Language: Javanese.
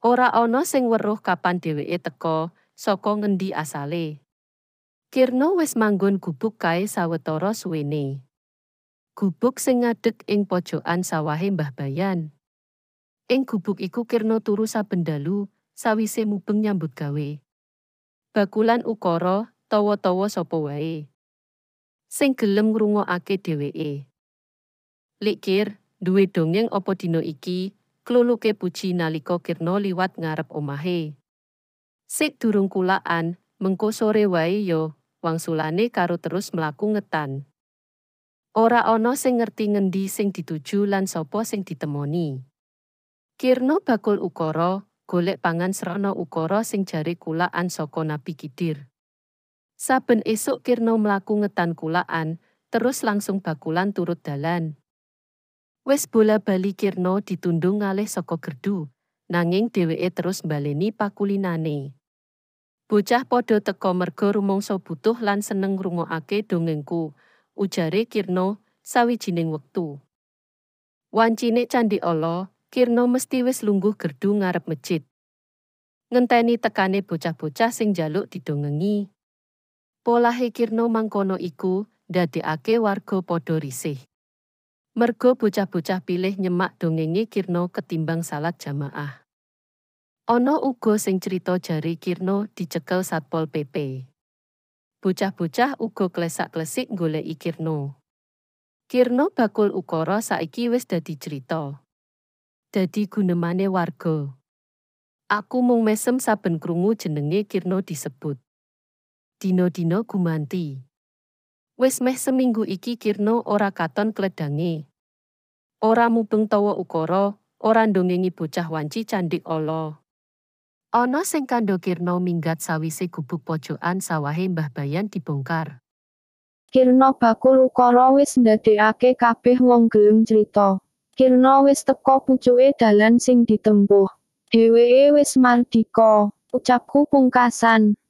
Ora ana sing weruh kapan dheweke teka, saka ngendi asale. Kirna wis manggon gubuk kae sawetara suwene. Gubuk sing ngadeg ing pojokan sawahe Mbah Bayan. Ing gubuk iku Kirna turu saben dalu, sawise mubeng nyambut gawe. Bakulan ukara, tawa-tawa sapa wae. Sing gelem ngrungokake dheweke. Likir, duwe dongeng apa dina iki, kluluke puji nalika Kirna liwat ngarep omahe. Sik durung kulaan, mengko sore wae yo, wangsulane karo terus mlaku ngetan. Ora ana sing ngerti ngendi sing dituju lan sapa sing ditemoni. Kirna bakul ukara, golek pangan srana ukara sing jare kulaan saka Nabi Kidir. Saben esuk Kirna mlaku ngetan kulaan, terus langsung bakulan turut dalan. Wes bola-bali Kirna ditundung ngalih saka gerdu, nanging dheweke terus mbaleni pakulinane. Bocah padha teka merga rumangsa butuh lan seneng ngrungokake dongengku, ujare Kirna sawijining wektu. Wancine candi Allah, Kirna mesti wis lungguh gerdu ngarep masjid. Ngenteni tekane bocah-bocah sing jaluk didongengi. Polahe Kirna mangkono iku ndadekake warga padha risih. Mergo bocah-bocah pilih nyemak dongenge Kirna ketimbang salat jamaah. Ana uga sing cerita jari Kirna dicekel Satpol PP. Bocah-bocah uga klesak-klesik goleki Kirna. Kirna bakul ukara saiki wis dadi cerita. Dadi gunemane warga. Aku mung mesem saben krungu jenenge Kirna disebut. Dino-dino gumanti. Wis meh seminggu iki Kirna ora katon kledange. Ora mubeng tawa ukara, ora ndongengi bocah wanci candik Allah. Ana sing kandha Kirna minggat sawise gubuk pojokan sawahe Mbah Bayan dibongkar. Kirna bakul ukara wis ndadekake kabeh wong gelem crita. Kirna wis teka pucuke dalan sing ditempuh. Dheweke wis mardika. Ucapku pungkasan.